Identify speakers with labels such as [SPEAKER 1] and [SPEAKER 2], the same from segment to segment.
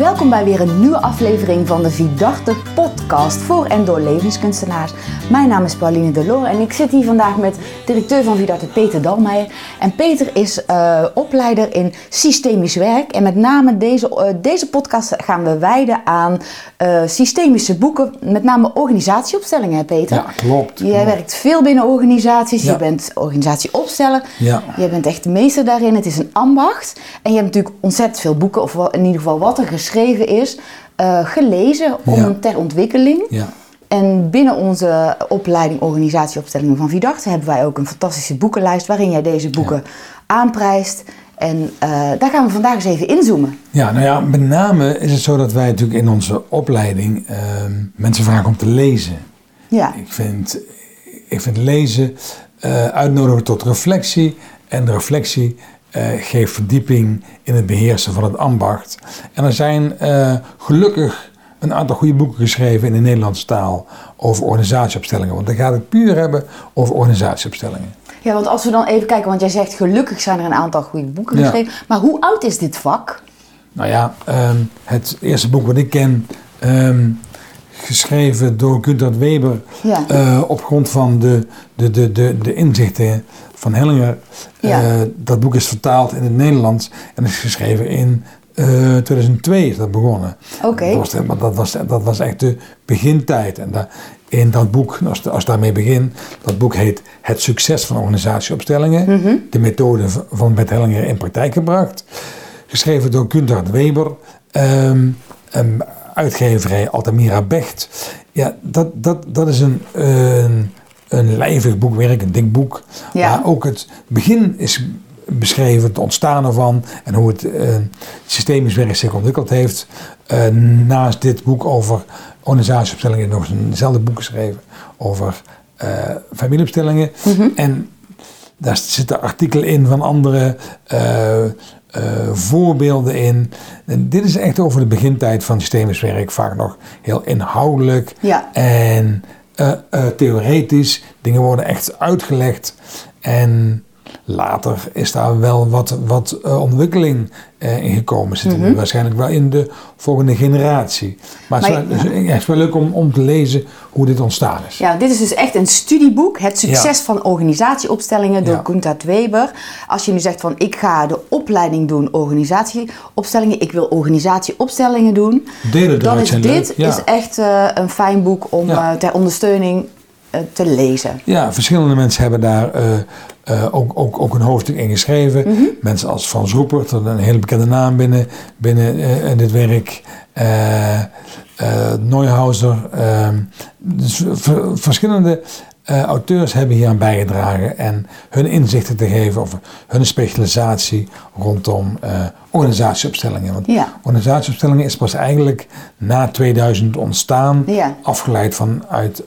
[SPEAKER 1] Welkom bij weer een nieuwe aflevering van de Vidarte podcast voor en door levenskunstenaars. Mijn naam is Pauline Delore en ik zit hier vandaag met directeur van Vidarte Peter Dalmeijer. En Peter is uh, opleider in systemisch werk en met name deze, uh, deze podcast gaan we wijden aan uh, systemische boeken, met name organisatieopstellingen, hè Peter?
[SPEAKER 2] Ja, klopt.
[SPEAKER 1] Jij
[SPEAKER 2] klopt.
[SPEAKER 1] werkt veel binnen organisaties,
[SPEAKER 2] Ja.
[SPEAKER 1] je bent organisatieopsteller.
[SPEAKER 2] Ja.
[SPEAKER 1] Je bent echt de meester daarin. Het is een ambacht. En je hebt natuurlijk ontzettend veel boeken, of in ieder geval wat er geschreven is, eh, gelezen om
[SPEAKER 2] Ja.
[SPEAKER 1] ter ontwikkeling.
[SPEAKER 2] Ja.
[SPEAKER 1] En binnen onze opleiding organisatieopstellingen van Vidarte hebben wij ook een fantastische boekenlijst waarin jij deze boeken aanprijst. En eh, daar gaan we vandaag eens even inzoomen.
[SPEAKER 2] ja, nou ja, met name is het zo dat wij natuurlijk in onze opleiding ehm, mensen vragen om te lezen.
[SPEAKER 1] Ja,
[SPEAKER 2] Ik vind, ik vind lezen eh uitnodigen tot reflectie. En de reflectie eh, geeft verdieping in het beheersen van het ambacht. En er zijn gelukkig een aantal goede boeken geschreven in de Nederlandse taal over organisatieopstellingen. Want dan gaat het puur hebben over organisatieopstellingen.
[SPEAKER 1] ja, want als we dan even kijken, want jij zegt gelukkig zijn er een aantal goede boeken
[SPEAKER 2] Ja.
[SPEAKER 1] geschreven. Maar hoe oud is dit vak?
[SPEAKER 2] Nou ja, ehm, het eerste boek wat ik ken, ehm, geschreven door Gunther Weber
[SPEAKER 1] Ja.
[SPEAKER 2] eh, op grond van de, de, de, de, de inzichten van Hellinger.
[SPEAKER 1] Ja.
[SPEAKER 2] Eh, dat boek is vertaald in het Nederlands en is geschreven in eh, 2002 is dat begonnen.
[SPEAKER 1] Oké.
[SPEAKER 2] Dat, was, de- maar dat, was, dat was echt de begintijd. En in dat boek, als, als ik daarmee begin, dat boek heet Het succes van organisatieopstellingen.
[SPEAKER 1] Mhm.
[SPEAKER 2] De methode van Bert Hellinger in praktijk gebracht. Geschreven door Gunther Weber. ehm, uitgeverij Altamira Becht. Ja, dat, dat, dat is een, een, een lijvig boekwerk, een dik boek.
[SPEAKER 1] Ja.
[SPEAKER 2] Waar ook het begin is beschreven, het ontstaan ervan en hoe het eh, systemisch werk zich ontwikkeld heeft. Eh, naast dit boek over organisatieopstellingen nog eens eenzelfde boek geschreven over eh, familieopstellingen. En daar zitten artikelen in van andere voorbeelden in. En dit is echt over de begintijd van systemisch werk, vaak nog heel inhoudelijk
[SPEAKER 1] Ja.
[SPEAKER 2] en theoretisch. Dingen worden echt uitgelegd en later is daar wel wat, wat eh, ontwikkeling eh, in gekomen. Zitten we waarschijnlijk wel in de volgende generatie. Maar, het, is wel, het is- ja, het is wel leuk om, om te lezen hoe dit ontstaan is.
[SPEAKER 1] Ja, dit is dus echt een studieboek. Het succes
[SPEAKER 2] Ja.
[SPEAKER 1] van organisatieopstellingen door
[SPEAKER 2] Ja.
[SPEAKER 1] Gunther Weber. Als je nu zegt van ik ga de opleiding doen organisatieopstellingen. Ik wil organisatieopstellingen doen.
[SPEAKER 2] Delen
[SPEAKER 1] Dan is dit is echt eh, een fijn boek om ter ondersteuning te lezen.
[SPEAKER 2] Ja, verschillende mensen hebben daar eh, ook, ook, ook een hoofdstuk in geschreven.
[SPEAKER 1] Mhm.
[SPEAKER 2] Mensen als Frans Roepert, een hele bekende naam binnen, binnen eh, dit werk. Eh Neuhauser. ehm, dus verschillende auteurs hebben hier aan bijgedragen. En hun inzichten te geven over hun specialisatie rondom organisatieopstellingen. Want
[SPEAKER 1] Ja.
[SPEAKER 2] organisatieopstellingen is pas eigenlijk na 2000 ontstaan.
[SPEAKER 1] Ja.
[SPEAKER 2] Afgeleid vanuit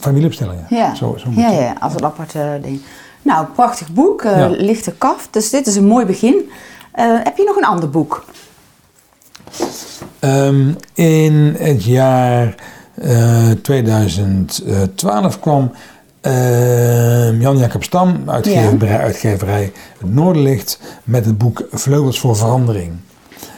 [SPEAKER 2] familieopstellingen.
[SPEAKER 1] Ja,
[SPEAKER 2] Zo,
[SPEAKER 1] ja, ja, als een apart eh, ding. Nou, prachtig boek, eh,
[SPEAKER 2] Ja.
[SPEAKER 1] lichte kaft. Dus dit is een mooi begin. Eh, heb je nog een ander boek?
[SPEAKER 2] Ehm, in het jaar eh, 2012 kwam ehm, Jan Jacob Stam, uitgeverij, uitgeverij Het Noorderlicht, met het boek Vleugels voor Verandering.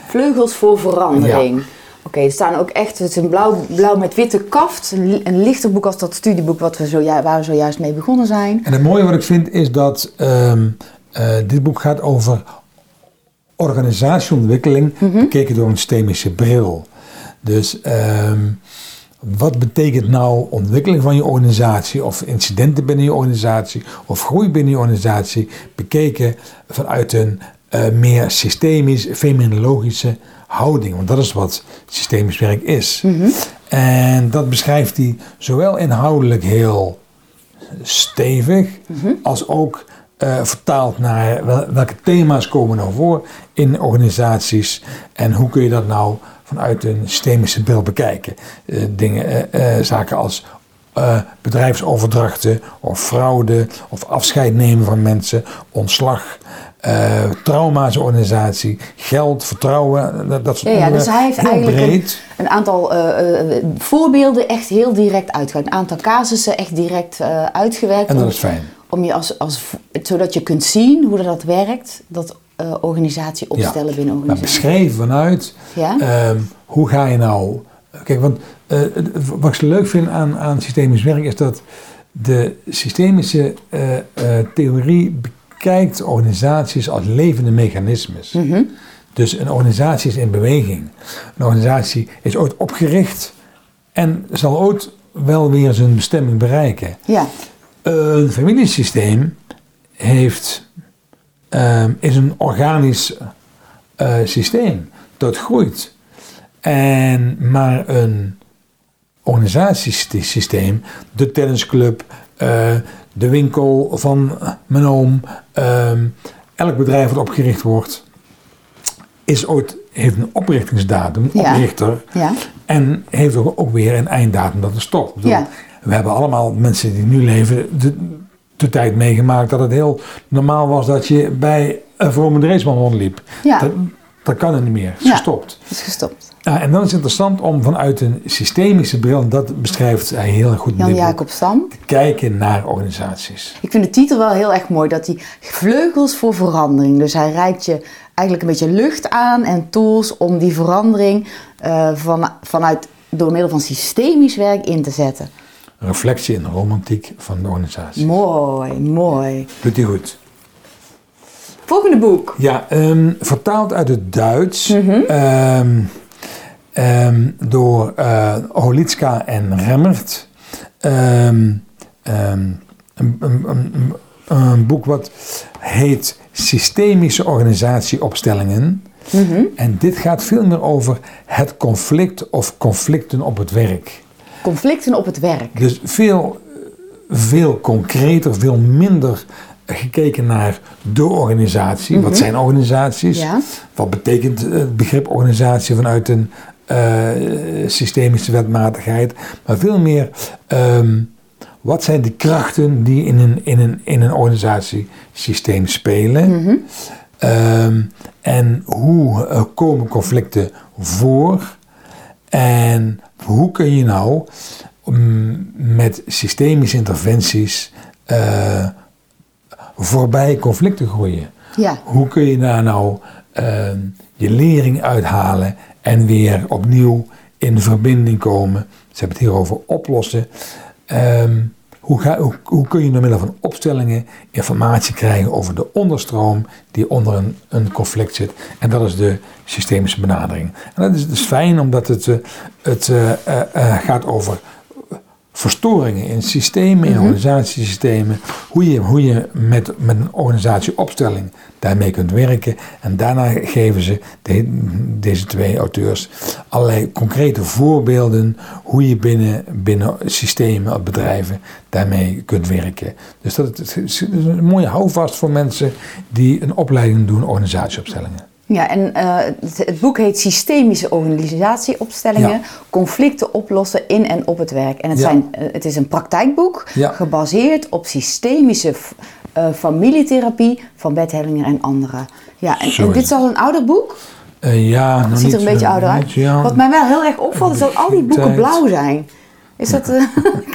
[SPEAKER 1] Vleugels voor verandering. Oké, er staan ook echt, het is een blauw, blauw met witte kaft. Een, een lichter boek als dat studieboek wat we zoju- waar we zojuist mee begonnen zijn.
[SPEAKER 2] En het mooie wat ik vind is dat ehm, eh, dit boek gaat over organisatieontwikkeling bekeken door een systemische bril. Dus ehm, wat betekent nou ontwikkeling van je organisatie of incidenten binnen je organisatie of groei binnen je organisatie bekeken vanuit een eh, meer systemisch, fenomenologische houding. Want dat is wat systemisch werk is. En dat beschrijft hij zowel inhoudelijk heel stevig, als ook eh, vertaald naar wel- welke thema's komen nou voor in organisaties en hoe kun je dat nou vanuit een systemische bril bekijken. Eh, dingen, eh, zaken als eh, bedrijfsoverdrachten of fraude of afscheid nemen van mensen, ontslag, eh, trauma's organisatie, geld, vertrouwen, dat, dat soort
[SPEAKER 1] Ja, ja, dus hij heeft
[SPEAKER 2] Heel
[SPEAKER 1] eigenlijk een,
[SPEAKER 2] breed.
[SPEAKER 1] een aantal eh, voorbeelden echt heel direct uitgewerkt. Een aantal casussen echt direct uitgewerkt.
[SPEAKER 2] En dat
[SPEAKER 1] om-
[SPEAKER 2] is fijn.
[SPEAKER 1] Om je als, als, zodat je kunt zien hoe dat werkt. Dat organisatie opstellen binnen
[SPEAKER 2] Maar
[SPEAKER 1] organisatie.
[SPEAKER 2] beschreven vanuit
[SPEAKER 1] Ja?
[SPEAKER 2] ehm, hoe ga je nou. Kijk, want eh, wat ik zo leuk vind aan, aan systemisch werk is dat de systemische eh, eh, theorie bekijkt organisaties als levende mechanismes.
[SPEAKER 1] Mhm.
[SPEAKER 2] Dus een organisatie is in beweging. Een organisatie is ooit opgericht en zal ooit wel weer zijn bestemming bereiken.
[SPEAKER 1] Ja,
[SPEAKER 2] Een familiesysteem heeft, ehm, is een organisch systeem dat groeit. En maar een organisatiesysteem, de tennisclub, eh, de winkel van mijn oom, ehm, elk bedrijf dat opgericht wordt, is ooit, heeft een oprichtingsdatum, een
[SPEAKER 1] Ja.
[SPEAKER 2] oprichter,
[SPEAKER 1] ja,
[SPEAKER 2] en heeft ook ook weer een einddatum dat het stopt. Ik bedoel,
[SPEAKER 1] Ja.
[SPEAKER 2] We hebben allemaal mensen die nu leven de, de tijd meegemaakt dat het heel normaal was dat je bij een vrome rondliep.
[SPEAKER 1] Ja.
[SPEAKER 2] Dat, dat kan er niet meer. Het is
[SPEAKER 1] Ja.
[SPEAKER 2] gestopt.
[SPEAKER 1] het is gestopt.
[SPEAKER 2] Ja, en dan is het interessant om vanuit een systemische bril, en dat beschrijft hij heel goed
[SPEAKER 1] Jan Jacob Stam.
[SPEAKER 2] te kijken naar organisaties.
[SPEAKER 1] Ik vind de titel wel heel erg mooi, dat die vleugels voor verandering. Dus hij reikt je eigenlijk een beetje lucht aan en tools om die verandering eh, van, vanuit, door middel van systemisch werk in te zetten.
[SPEAKER 2] Reflectie in de romantiek van de organisatie.
[SPEAKER 1] Mooi, mooi.
[SPEAKER 2] Doet hij goed.
[SPEAKER 1] Volgende boek.
[SPEAKER 2] Ja, ehm, vertaald uit het Duits ehm, ehm, door eh Holitska en Remmert. Ehm, ehm, een, een, een, een boek wat heet Systemische Organisatieopstellingen. En dit gaat veel meer over het conflict of conflicten op het werk.
[SPEAKER 1] Conflicten op het werk.
[SPEAKER 2] Dus veel, veel concreter, veel minder gekeken naar de organisatie. Wat zijn organisaties?
[SPEAKER 1] Ja.
[SPEAKER 2] Wat betekent het begrip organisatie vanuit een systemische wetmatigheid? Maar veel meer, ehm, wat zijn de krachten die in een, in een, in een organisatiesysteem spelen? Ehm, en hoe eh, komen conflicten voor? En hoe kun je nou mm, met systemische interventies eh, voorbij conflicten groeien?
[SPEAKER 1] Ja.
[SPEAKER 2] Hoe kun je daar nou eh, je lering uithalen en weer opnieuw in verbinding komen? Ze hebben het hier over oplossen. Ehm, hoe, ga, hoe, kun je door middel van opstellingen informatie krijgen over de onderstroom die onder een, een conflict zit? En dat is de systemische benadering. En dat is dus fijn omdat het, eh, het eh, eh, gaat over verstoringen in systemen, in organisatiesystemen. Hoe je, hoe je met, met een organisatieopstelling daarmee kunt werken. En daarna geven ze, de- deze twee auteurs, allerlei concrete voorbeelden hoe je binnen, binnen systemen, bedrijven, daarmee kunt werken. Dus dat is is een mooie houvast voor mensen die een opleiding doen, organisatieopstellingen.
[SPEAKER 1] Ja, en eh, het, het boek heet Systemische Organisatieopstellingen,
[SPEAKER 2] Ja.
[SPEAKER 1] conflicten oplossen in en op het werk. En het,
[SPEAKER 2] Ja.
[SPEAKER 1] zijn, eh, het is een praktijkboek
[SPEAKER 2] Ja.
[SPEAKER 1] gebaseerd op systemische eh, familietherapie van Bert Hellinger en anderen. Ja, en, dit is al een ouder boek.
[SPEAKER 2] Ja, nog
[SPEAKER 1] Het ziet er een beetje ouder uit. Wat mij wel heel erg opvalt is dat al die boeken blauw zijn. Is dat de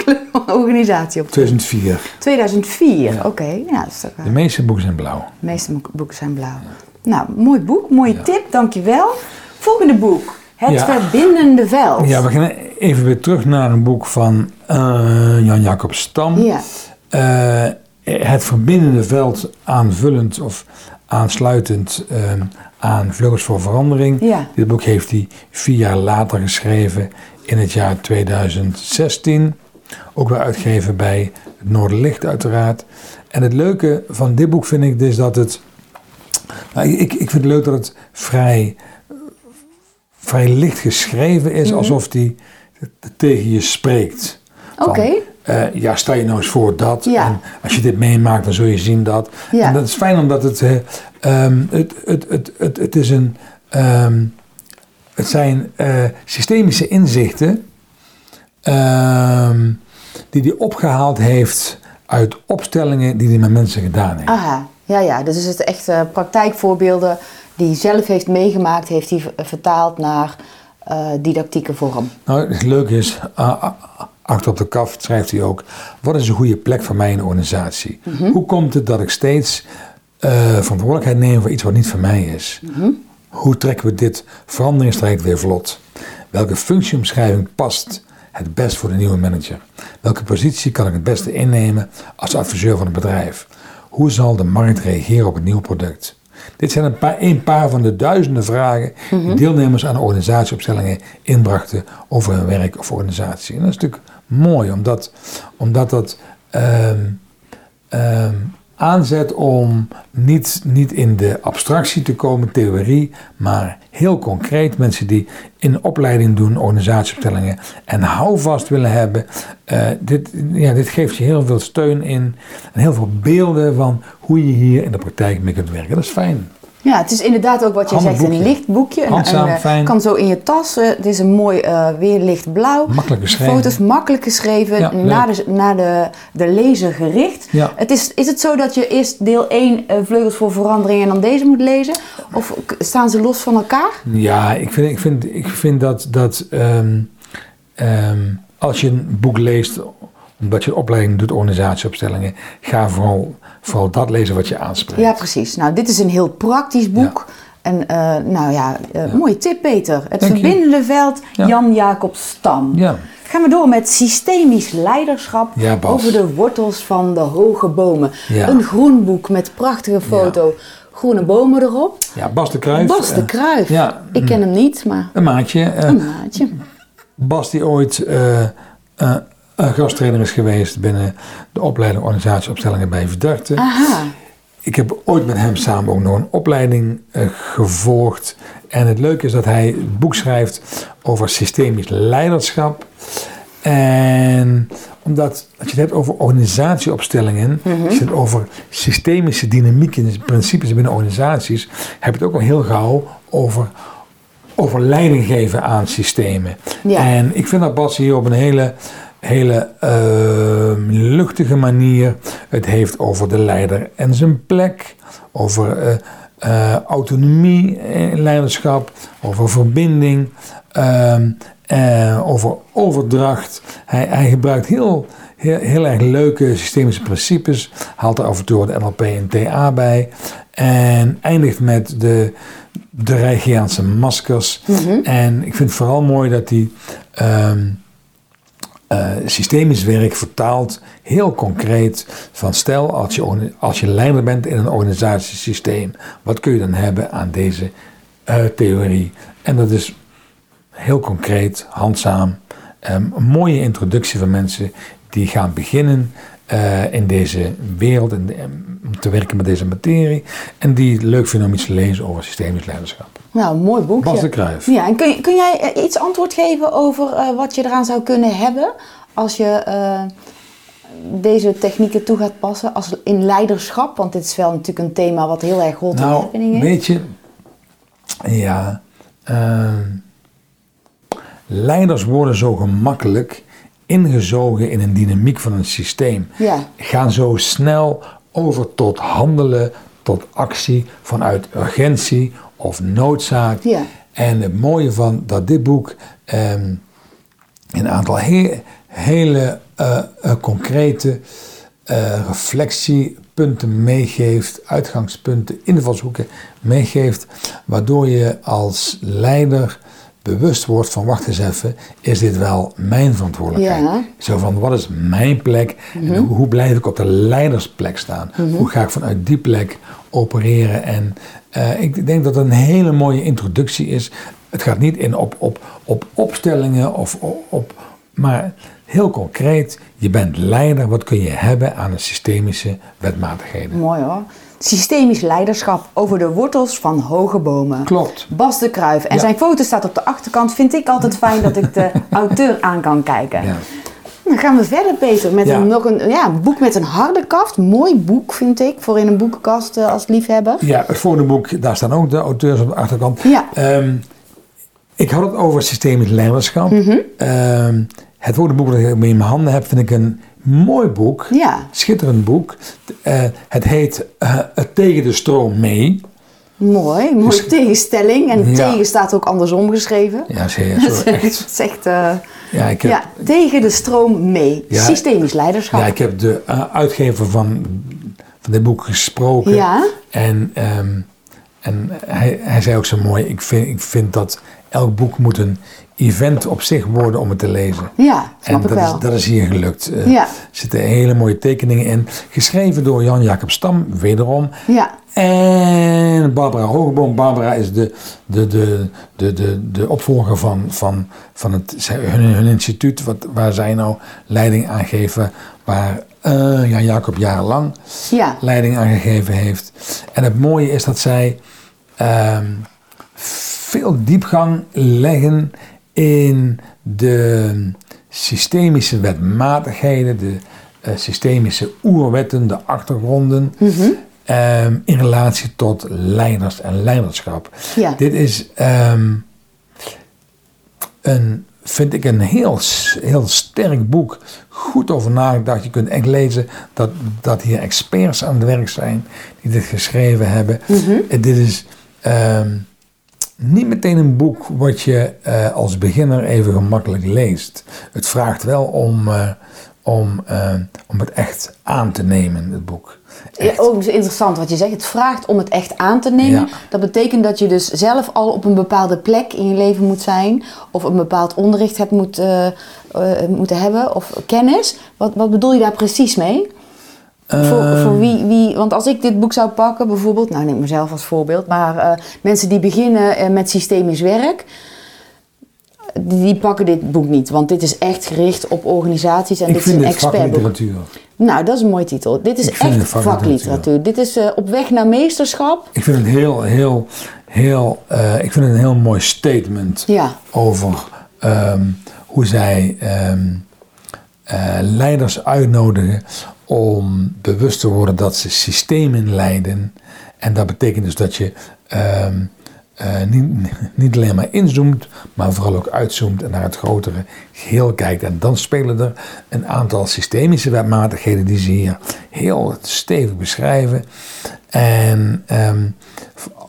[SPEAKER 1] kleur van de organisatie op
[SPEAKER 2] 2004.
[SPEAKER 1] 2004? Oké, ja, dat is toch,
[SPEAKER 2] De meeste boeken zijn blauw.
[SPEAKER 1] de meeste boeken zijn blauw. Nou, mooi boek, mooie tip, dankjewel. Volgende boek, Het
[SPEAKER 2] Ja.
[SPEAKER 1] Verbindende Veld.
[SPEAKER 2] Ja, we gaan even weer terug naar een boek van eh, Jan Jacob Stam.
[SPEAKER 1] Ja.
[SPEAKER 2] Eh, het verbindende veld aanvullend of aansluitend eh, aan Vleugels voor Verandering.
[SPEAKER 1] Ja.
[SPEAKER 2] Dit boek heeft hij vier jaar later geschreven in het jaar 2016. Ook weer uitgegeven bij het Noorderlicht uiteraard. En het leuke van dit boek vind ik dus dat het... Nou, ik, ik vind het leuk dat het vrij, vrij licht geschreven is,
[SPEAKER 1] Mhm.
[SPEAKER 2] alsof hij tegen je spreekt.
[SPEAKER 1] Oké.
[SPEAKER 2] eh, ja, stel je nou eens voor dat.
[SPEAKER 1] Ja.
[SPEAKER 2] En als je dit meemaakt, dan zul je zien dat.
[SPEAKER 1] Ja.
[SPEAKER 2] En dat is fijn omdat het, eh, ehm, het, het, het, het, het is een. ehm, het zijn eh, systemische inzichten ehm, die hij opgehaald heeft uit opstellingen die hij met mensen gedaan heeft.
[SPEAKER 1] Aha, ja, ja. Dus is het echt praktijkvoorbeelden die hij zelf heeft meegemaakt, heeft hij vertaald naar eh, didactieke vorm.
[SPEAKER 2] Nou, het leuke is, ah, achter op de kaft schrijft hij ook: wat is een goede plek voor mij in de organisatie? Hoe komt het dat ik steeds eh, verantwoordelijkheid nemen voor iets wat niet van mij is. Hoe trekken we dit veranderingstraject weer vlot? Welke functieomschrijving past het best voor de nieuwe manager? Welke positie kan ik het beste innemen als adviseur van het bedrijf? Hoe zal de markt reageren op het nieuwe product? Dit zijn een paar, een paar van de duizenden vragen die deelnemers aan organisatieopstellingen inbrachten over hun werk of organisatie. En dat is natuurlijk mooi, omdat, omdat dat ehm, aanzet om niet, niet in de abstractie te komen, theorie, maar heel concreet mensen die in opleiding doen, organisatieopstellingen en houvast willen hebben. eh, dit, ja, dit geeft je heel veel steun in en heel veel beelden van hoe je hier in de praktijk mee kunt werken. Dat is fijn.
[SPEAKER 1] Ja, het is inderdaad ook wat je zegt, een licht boekje.
[SPEAKER 2] Handzaam,
[SPEAKER 1] een, eh,
[SPEAKER 2] fijn.
[SPEAKER 1] Kan zo in je tas. eh, het is een mooi uh, weer lichtblauw.
[SPEAKER 2] Makkelijk geschreven.
[SPEAKER 1] Foto's makkelijk geschreven,
[SPEAKER 2] Ja,
[SPEAKER 1] naar, de, naar de, de lezer gericht.
[SPEAKER 2] Ja.
[SPEAKER 1] Het is, is het zo dat je eerst deel 1 uh, Vleugels voor Verandering en dan deze moet lezen? Of staan ze los van elkaar?
[SPEAKER 2] Ja, ik vind, ik vind, ik vind dat, dat ehm, ehm, als je een boek leest, omdat je een opleiding doet, organisatieopstellingen, ga vooral, vooral dat lezen wat je aanspreekt.
[SPEAKER 1] Ja, precies. Nou, dit is een heel praktisch boek. En eh, nou ja, eh, mooie tip Peter. Het
[SPEAKER 2] Dank je.
[SPEAKER 1] verbindende veld,
[SPEAKER 2] Ja.
[SPEAKER 1] Jan Jacob Stam.
[SPEAKER 2] Ja.
[SPEAKER 1] Gaan we door met systemisch leiderschap
[SPEAKER 2] Ja,
[SPEAKER 1] over de wortels van de hoge bomen.
[SPEAKER 2] Ja.
[SPEAKER 1] Een groen boek met prachtige foto, groene bomen erop.
[SPEAKER 2] Ja, Bas de Kruijf.
[SPEAKER 1] Bas de
[SPEAKER 2] eh,
[SPEAKER 1] Kruijf.
[SPEAKER 2] ja,
[SPEAKER 1] Ik ken hem niet, maar
[SPEAKER 2] Een maatje.
[SPEAKER 1] een maatje.
[SPEAKER 2] Bas die ooit gasttrainer is geweest binnen de opleiding organisatieopstellingen bij Verdarte.
[SPEAKER 1] Aha.
[SPEAKER 2] Ik heb ooit met hem samen ook nog een opleiding eh, gevolgd. En het leuke is dat hij een boek schrijft over systemisch leiderschap. En omdat, als je het hebt over organisatieopstellingen, als je het over systemische dynamieken, principes binnen organisaties, heb je het ook al heel gauw over, over leiding geven aan systemen.
[SPEAKER 1] Ja.
[SPEAKER 2] En ik vind dat Bas hier op een hele, hele eh, luchtige manier het heeft over de leider en zijn plek, over eh, eh, autonomie in leiderschap, over verbinding, ehm, eh, over overdracht. Hij, hij gebruikt heel, heel, heel erg leuke systemische principes, haalt er af en toe de NLP en TA bij en eindigt met de, de maskers. En ik vind het vooral mooi dat hij ehm, eh, systemisch werk vertaalt, heel concreet, van stel als je, als je leider bent in een organisatiesysteem, wat kun je dan hebben aan deze eh, theorie? En dat is heel concreet, handzaam, ehm, een mooie introductie van mensen die gaan beginnen eh, in deze wereld, en om te werken met deze materie, en die het leuk vinden om iets te lezen over systemisch leiderschap.
[SPEAKER 1] Nou, mooi boekje.
[SPEAKER 2] Bas de Kruijf.
[SPEAKER 1] Ja, en kun, kun jij eh, iets antwoord geven over eh, wat je eraan zou kunnen hebben als je deze technieken toe gaat passen als in leiderschap? Want dit is wel natuurlijk een thema wat heel erg in
[SPEAKER 2] Nou,
[SPEAKER 1] happening is.
[SPEAKER 2] weet je, ja, leiders worden zo gemakkelijk ingezogen in een dynamiek van een systeem.
[SPEAKER 1] Ja.
[SPEAKER 2] Gaan zo snel over tot handelen, tot actie vanuit urgentie of noodzaak.
[SPEAKER 1] Ja.
[SPEAKER 2] En het mooie van dat dit boek ehm, een aantal he- hele eh, eh, concrete eh, reflectiepunten meegeeft, uitgangspunten, invalshoeken meegeeft, waardoor je als leider bewust wordt van wacht eens even, is dit wel mijn verantwoordelijkheid?
[SPEAKER 1] Ja.
[SPEAKER 2] Zo van wat is mijn plek en hoe, blijf ik op de leidersplek staan? Hoe ga ik vanuit die plek opereren? En eh, ik denk dat het een hele mooie introductie is. Het gaat niet in op, op, op opstellingen of op, op, maar heel concreet, je bent leider, wat kun je hebben aan de systemische wetmatigheden?
[SPEAKER 1] Mooi hoor. Systemisch leiderschap over de wortels van hoge bomen.
[SPEAKER 2] Klopt.
[SPEAKER 1] Bas de Kruijf. En
[SPEAKER 2] Ja.
[SPEAKER 1] zijn foto staat op de achterkant. Vind ik altijd fijn dat ik de auteur aan kan kijken.
[SPEAKER 2] Ja.
[SPEAKER 1] Dan gaan we verder, Peter, met
[SPEAKER 2] Ja.
[SPEAKER 1] een, nog een, ja, een boek met een harde kaft. Mooi boek, vind ik, voor in een boekenkast eh, als liefhebber.
[SPEAKER 2] Ja, het volgende boek, daar staan ook de auteurs op de achterkant.
[SPEAKER 1] Ja.
[SPEAKER 2] Ehm, ik had het over systemisch leiderschap.
[SPEAKER 1] Mhm.
[SPEAKER 2] Ehm, het woordenboek dat ik in mijn handen heb, vind ik een mooi boek.
[SPEAKER 1] Ja.
[SPEAKER 2] Schitterend boek. Eh, het heet eh, Tegen de Stroom Mee.
[SPEAKER 1] Mooi, mooie
[SPEAKER 2] Dus-
[SPEAKER 1] tegenstelling. En
[SPEAKER 2] Ja.
[SPEAKER 1] tegen staat ook andersom geschreven.
[SPEAKER 2] Ja, zeer, zo
[SPEAKER 1] Het is echt, eh,
[SPEAKER 2] Ja, ik heb,
[SPEAKER 1] ja, tegen de stroom mee.
[SPEAKER 2] Ja.
[SPEAKER 1] Systemisch leiderschap.
[SPEAKER 2] ja, ik heb de uitgever van, van dit boek gesproken.
[SPEAKER 1] Ja.
[SPEAKER 2] En, ehm, en hij, hij zei ook zo mooi, ik vind, ik vind dat elk boek moet een event op zich worden om het te lezen.
[SPEAKER 1] Ja, snap
[SPEAKER 2] en
[SPEAKER 1] ik
[SPEAKER 2] dat
[SPEAKER 1] wel.
[SPEAKER 2] is, dat is hier gelukt. Eh,
[SPEAKER 1] Ja.
[SPEAKER 2] Er zitten hele mooie tekeningen in. Geschreven door Jan-Jacob Stam, wederom.
[SPEAKER 1] Ja,
[SPEAKER 2] En Barbara Hogeboom. Barbara is de, de, de, de, de, de opvolger van, van, van het, hun, hun instituut, wat, waar zij nou leiding aan geven. Waar eh Jan-Jacob jarenlang
[SPEAKER 1] ja,
[SPEAKER 2] leiding aan gegeven heeft. En het mooie is dat zij ehm, veel diepgang leggen in de systemische wetmatigheden, de eh, systemische oerwetten, de achtergronden. ehm, in relatie tot leiders en leiderschap.
[SPEAKER 1] Ja.
[SPEAKER 2] Dit is ehm, een, vind ik een heel, heel sterk boek. Goed over nagedacht. Je kunt echt lezen dat, dat hier experts aan het werk zijn die dit geschreven hebben. En dit is ehm, niet meteen een boek wat je eh, als beginner even gemakkelijk leest. Het vraagt wel om, eh, om, eh, om het echt aan te nemen, het boek.
[SPEAKER 1] Ja, ook is interessant wat je zegt. Het vraagt om het echt aan te nemen.
[SPEAKER 2] Ja.
[SPEAKER 1] Dat betekent dat je dus zelf al op een bepaalde plek in je leven moet zijn. Of een bepaald onderricht hebt moet, moeten hebben. Of kennis. Wat, wat bedoel je daar precies mee? Voor,
[SPEAKER 2] Ehm,
[SPEAKER 1] voor wie, wie, want als ik dit boek zou pakken, bijvoorbeeld, nou neem ik mezelf als voorbeeld, maar eh, mensen die beginnen eh, met systemisch werk, die, die pakken dit boek niet, want dit is echt gericht op organisaties en
[SPEAKER 2] ik
[SPEAKER 1] dit is
[SPEAKER 2] vind
[SPEAKER 1] een
[SPEAKER 2] dit
[SPEAKER 1] expertboek.
[SPEAKER 2] vakliteratuur.
[SPEAKER 1] Nou, dat is een mooie titel. Dit is echt
[SPEAKER 2] vakliteratuur.
[SPEAKER 1] Dit is eh, op weg naar meesterschap.
[SPEAKER 2] Ik vind het heel, heel, heel, ik vind het een heel mooi statement
[SPEAKER 1] Ja.
[SPEAKER 2] over ehm, hoe zij ehm, eh, leiders uitnodigen om bewust te worden dat ze systemen leiden. En dat betekent dus dat je ehm, eh, niet, niet alleen maar inzoomt, maar vooral ook uitzoomt en naar het grotere geheel kijkt. En dan spelen er een aantal systemische wetmatigheden die ze hier heel stevig beschrijven. En ehm,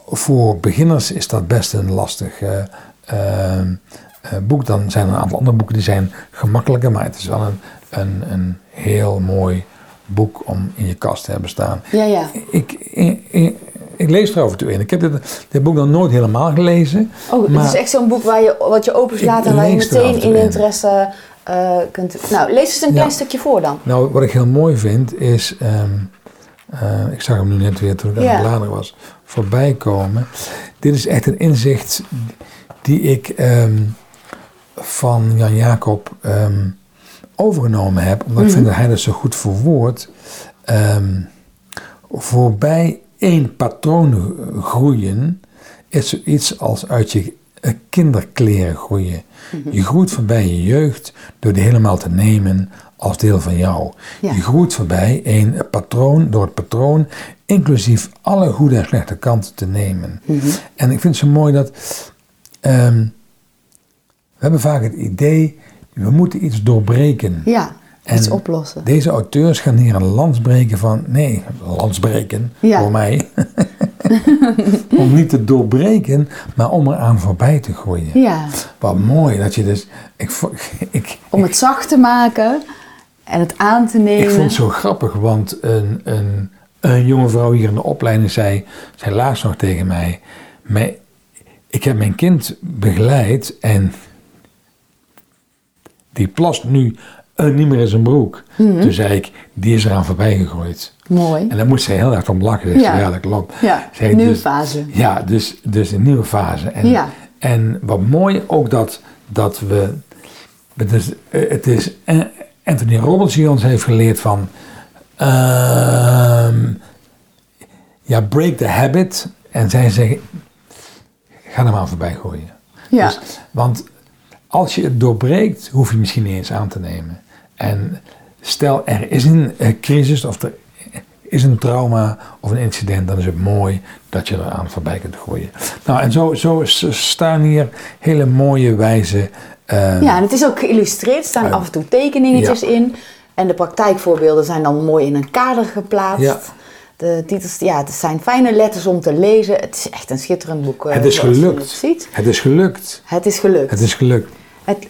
[SPEAKER 2] voor beginners is dat best een lastig eh, ehm, eh, boek. Dan zijn er een aantal andere boeken die zijn gemakkelijker, maar het is wel een, een, een heel mooi boek om in je kast te hebben staan.
[SPEAKER 1] Ja, ja.
[SPEAKER 2] Ik, ik, ik, ik lees er af en toe in. Ik heb dit, dit boek nog nooit helemaal gelezen.
[SPEAKER 1] Oh,
[SPEAKER 2] maar
[SPEAKER 1] het is echt zo'n boek waar je, wat je openslaat en waar je meteen in
[SPEAKER 2] in.
[SPEAKER 1] interesse eh, kunt... Nou, lees eens een klein
[SPEAKER 2] Ja.
[SPEAKER 1] stukje voor dan.
[SPEAKER 2] Nou, wat ik heel mooi vind is, ehm, eh, ik zag hem nu net weer toen ik aan het bladeren was, voorbij komen. Dit is echt een inzicht die ik ehm, van Jan Jacob ehm, overgenomen heb, omdat ik vind dat hij dat zo goed verwoordt. Ehm, voorbij één patroon groeien is zoiets als uit je eh, kinderkleren groeien. Je groeit voorbij je jeugd door die helemaal te nemen als deel van jou.
[SPEAKER 1] Ja.
[SPEAKER 2] Je groeit voorbij een patroon door het patroon, inclusief alle goede en slechte kanten te nemen. En ik vind het zo mooi dat ehm, we hebben vaak het idee, we moeten iets doorbreken.
[SPEAKER 1] Ja,
[SPEAKER 2] En
[SPEAKER 1] iets oplossen.
[SPEAKER 2] Deze auteurs gaan hier een lans breken van, nee, lans breken
[SPEAKER 1] Ja.
[SPEAKER 2] voor mij. om niet te doorbreken, maar om eraan voorbij te groeien.
[SPEAKER 1] Ja,
[SPEAKER 2] Wat mooi dat je dus, ik, ik,
[SPEAKER 1] om het zacht te maken en het aan te nemen.
[SPEAKER 2] ik vond het zo grappig, want een, een, een jonge vrouw hier in de opleiding zei, zei laatst nog tegen mij, mij, ik heb mijn kind begeleid en die plast nu eh, niet meer in zijn broek.
[SPEAKER 1] Mhm.
[SPEAKER 2] Toen zei ik, die is eraan voorbij gegooid.
[SPEAKER 1] Mooi.
[SPEAKER 2] En daar moest zij heel erg om lachen. Ze,
[SPEAKER 1] Ja.
[SPEAKER 2] ja. dat klopt.
[SPEAKER 1] Ja,
[SPEAKER 2] Zei,
[SPEAKER 1] nieuwe
[SPEAKER 2] dus-
[SPEAKER 1] fase.
[SPEAKER 2] Ja, dus, dus een nieuwe fase. En,
[SPEAKER 1] Ja.
[SPEAKER 2] en wat mooi ook dat, dat we... Het is, eh, het is eh, Anthony Robbins die ons heeft geleerd van... ehm, ja, break the habit. En zij zeggen, ga er maar voorbij gooien.
[SPEAKER 1] Ja.
[SPEAKER 2] Dus, want als je het doorbreekt, hoef je misschien niet eens aan te nemen. En stel er is een eh, crisis of er is een trauma of een incident, dan is het mooi dat je eraan voorbij kunt gooien. Nou, en zo, zo staan hier hele mooie wijze. eh,
[SPEAKER 1] Ja, en het is ook geïllustreerd. Er staan
[SPEAKER 2] Eh,
[SPEAKER 1] af en toe tekeningetjes
[SPEAKER 2] ja.
[SPEAKER 1] in. En de praktijkvoorbeelden zijn dan mooi in een kader geplaatst.
[SPEAKER 2] Ja.
[SPEAKER 1] De titels, ja, het zijn fijne letters om te lezen. Het is echt een schitterend boek. eh,
[SPEAKER 2] het is
[SPEAKER 1] zoals je
[SPEAKER 2] gelukt.
[SPEAKER 1] het ziet.
[SPEAKER 2] Het is gelukt.
[SPEAKER 1] Het is gelukt.
[SPEAKER 2] Het is gelukt.
[SPEAKER 1] Het-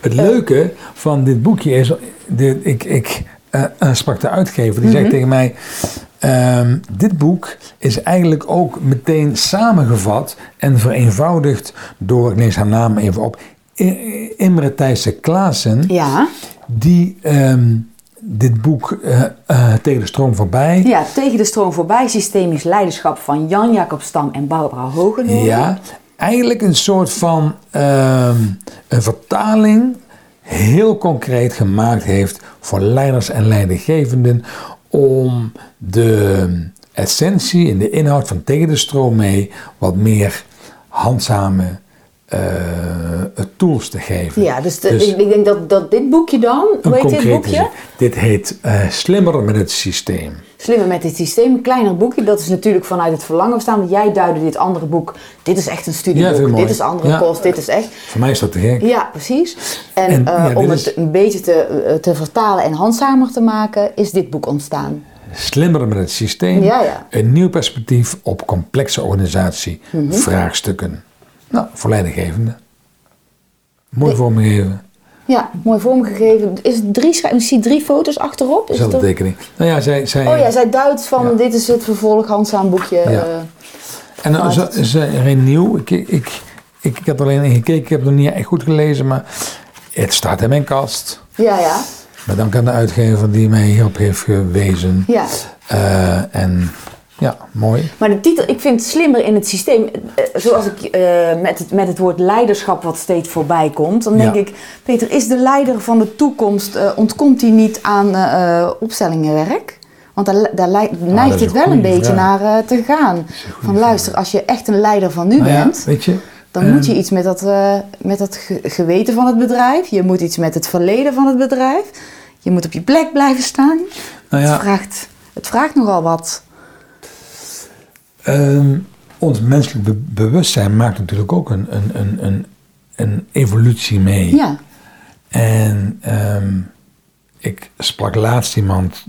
[SPEAKER 2] Het leuke van dit boekje is, dit, ik, ik eh, sprak de uitgever, die
[SPEAKER 1] Mhm.
[SPEAKER 2] zegt tegen mij, ehm, dit boek is eigenlijk ook meteen samengevat en vereenvoudigd door, ik lees haar naam even op, Imre Thijssen Klaassen,
[SPEAKER 1] Ja.
[SPEAKER 2] die ehm, dit boek eh, eh, tegen de stroom voorbij.
[SPEAKER 1] ja, tegen de stroom voorbij, systemisch leiderschap van Jan-Jacob Stam en Barbara Hoogendoorn.
[SPEAKER 2] Ja, eigenlijk een soort van ehm, een vertaling heel concreet gemaakt heeft voor leiders en leidinggevenden om de essentie en de inhoud van tegen de stroom mee wat meer handzame tools te geven.
[SPEAKER 1] Ja, dus, de-
[SPEAKER 2] Dus-
[SPEAKER 1] ik, ik denk dat, dat dit boekje dan, hoe heet dit boekje?
[SPEAKER 2] zin. Dit heet eh, Slimmer met het systeem.
[SPEAKER 1] Slimmer met dit systeem, een kleiner boekje. Dat is natuurlijk vanuit het verlangen bestaan. Want jij duidde dit andere boek. Dit is echt een
[SPEAKER 2] Ja,
[SPEAKER 1] studieboek.
[SPEAKER 2] mooi.
[SPEAKER 1] dit is andere
[SPEAKER 2] Ja.
[SPEAKER 1] kost. Dit is echt.
[SPEAKER 2] Voor mij is dat te gek.
[SPEAKER 1] Ja, precies. En, eh,
[SPEAKER 2] ja,
[SPEAKER 1] om
[SPEAKER 2] is-
[SPEAKER 1] het een beetje te, eh, te vertalen en handzamer te maken, is dit boek ontstaan.
[SPEAKER 2] Slimmer met het systeem.
[SPEAKER 1] Ja, ja.
[SPEAKER 2] Een nieuw perspectief op complexe organisatievraagstukken. Nou, voor leidinggevenden. Mooi vormgegeven.
[SPEAKER 1] Ja, mooi vormgegeven. Is het drie, ik zie drie foto's achterop. Is het ook-
[SPEAKER 2] tekening. Nou ja, zij... zij
[SPEAKER 1] Oh ja, zij duidt van
[SPEAKER 2] Ja.
[SPEAKER 1] dit is het vervolg handzaam boekje.
[SPEAKER 2] Ja.
[SPEAKER 1] eh,
[SPEAKER 2] en dan
[SPEAKER 1] vanuit
[SPEAKER 2] is er nieuw. Ik, ik, ik, ik heb er alleen in gekeken. Ik heb het nog niet echt goed gelezen. Maar het staat in mijn kast.
[SPEAKER 1] ja, ja,
[SPEAKER 2] Met dank aan de uitgever die mij hierop heeft gewezen.
[SPEAKER 1] ja.
[SPEAKER 2] Eh, en ja, mooi.
[SPEAKER 1] Maar de titel, ik vind het slimmer in het systeem. eh, Zoals ik eh, met, het, met het woord leiderschap wat steeds voorbij komt. Dan denk
[SPEAKER 2] Ja.
[SPEAKER 1] ik, Peter, is de leider van de toekomst, eh, ontkomt hij niet aan opstellingenwerk? Want daar, daar lei- neigt het wel een beetje
[SPEAKER 2] vraag.
[SPEAKER 1] naar te gaan. Van luister, als je echt een leider van nu
[SPEAKER 2] Nou ja,
[SPEAKER 1] bent,
[SPEAKER 2] weet je.
[SPEAKER 1] dan
[SPEAKER 2] ehm,
[SPEAKER 1] moet je iets met dat, met dat ge- geweten van het bedrijf. Je moet iets met het verleden van het bedrijf. Je moet op je plek blijven staan.
[SPEAKER 2] Nou ja,
[SPEAKER 1] Het, vraagt, het vraagt nogal wat.
[SPEAKER 2] Ehm, ons menselijk be- bewustzijn maakt natuurlijk ook een, een, een, een, een evolutie mee.
[SPEAKER 1] Ja,
[SPEAKER 2] En ehm, ik sprak laatst iemand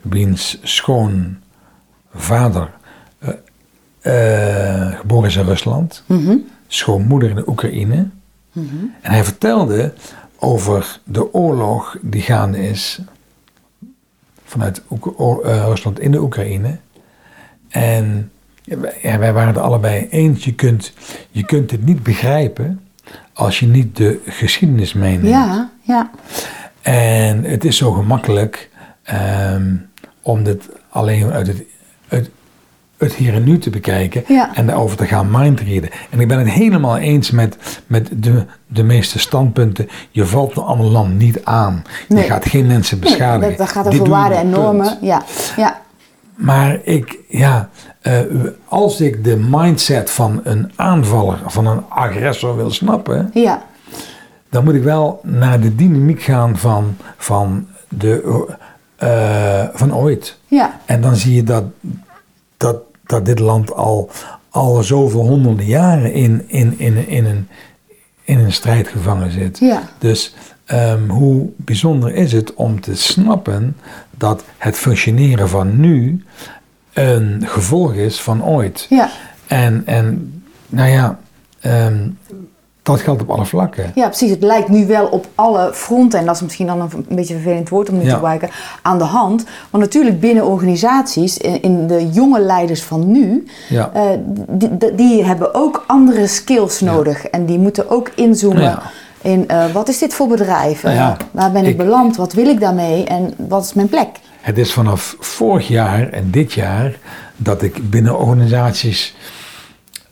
[SPEAKER 2] wiens schoonvader eh, eh, geboren is in Rusland,
[SPEAKER 1] Mhm.
[SPEAKER 2] schoonmoeder in de Oekraïne. En hij vertelde over de oorlog die gaande is vanuit Oek- eh, Rusland in de Oekraïne. En ja, wij, waren het allebei eens, je kunt, je kunt het niet begrijpen als je niet de geschiedenis meeneemt.
[SPEAKER 1] ja, ja.
[SPEAKER 2] En het is zo gemakkelijk ehm, om dit alleen uit het, uit het hier en nu te bekijken
[SPEAKER 1] Ja.
[SPEAKER 2] en daarover te gaan mindreaden. En ik ben het helemaal eens met, met de, de meeste standpunten. Je valt een ander land niet aan.
[SPEAKER 1] Nee.
[SPEAKER 2] Je gaat geen mensen
[SPEAKER 1] Nee,
[SPEAKER 2] beschadigen.
[SPEAKER 1] dat, dat gaat over waarden en normen. Ja, ja,
[SPEAKER 2] Maar ik, ja, eh, als ik de mindset van een aanvaller, van een agressor wil snappen,
[SPEAKER 1] ja,
[SPEAKER 2] dan moet ik wel naar de dynamiek gaan van, van, de, eh, van ooit.
[SPEAKER 1] ja,
[SPEAKER 2] En dan zie je dat, dat, dat dit land al, al zoveel honderden jaren in, in, in, in, een, in een strijd gevangen zit.
[SPEAKER 1] ja.
[SPEAKER 2] Dus ehm, hoe bijzonder is het om te snappen dat het functioneren van nu een gevolg is van ooit.
[SPEAKER 1] Ja,
[SPEAKER 2] En, en nou ja, ehm, dat geldt op alle vlakken.
[SPEAKER 1] ja, precies. Het lijkt nu wel op alle fronten, en dat is misschien dan een, een beetje een vervelend woord om nu te gebruiken, aan de hand. Want natuurlijk binnen organisaties, in, in de jonge leiders van nu,
[SPEAKER 2] Ja.
[SPEAKER 1] eh, die, hebben ook andere skills nodig. En die moeten ook inzoomen in eh, wat is dit voor bedrijf?
[SPEAKER 2] Nou
[SPEAKER 1] waar ben ik,
[SPEAKER 2] ik-
[SPEAKER 1] beland? Wat wil ik daarmee? En wat is mijn plek?
[SPEAKER 2] Het is vanaf vorig jaar en dit jaar dat ik binnen organisaties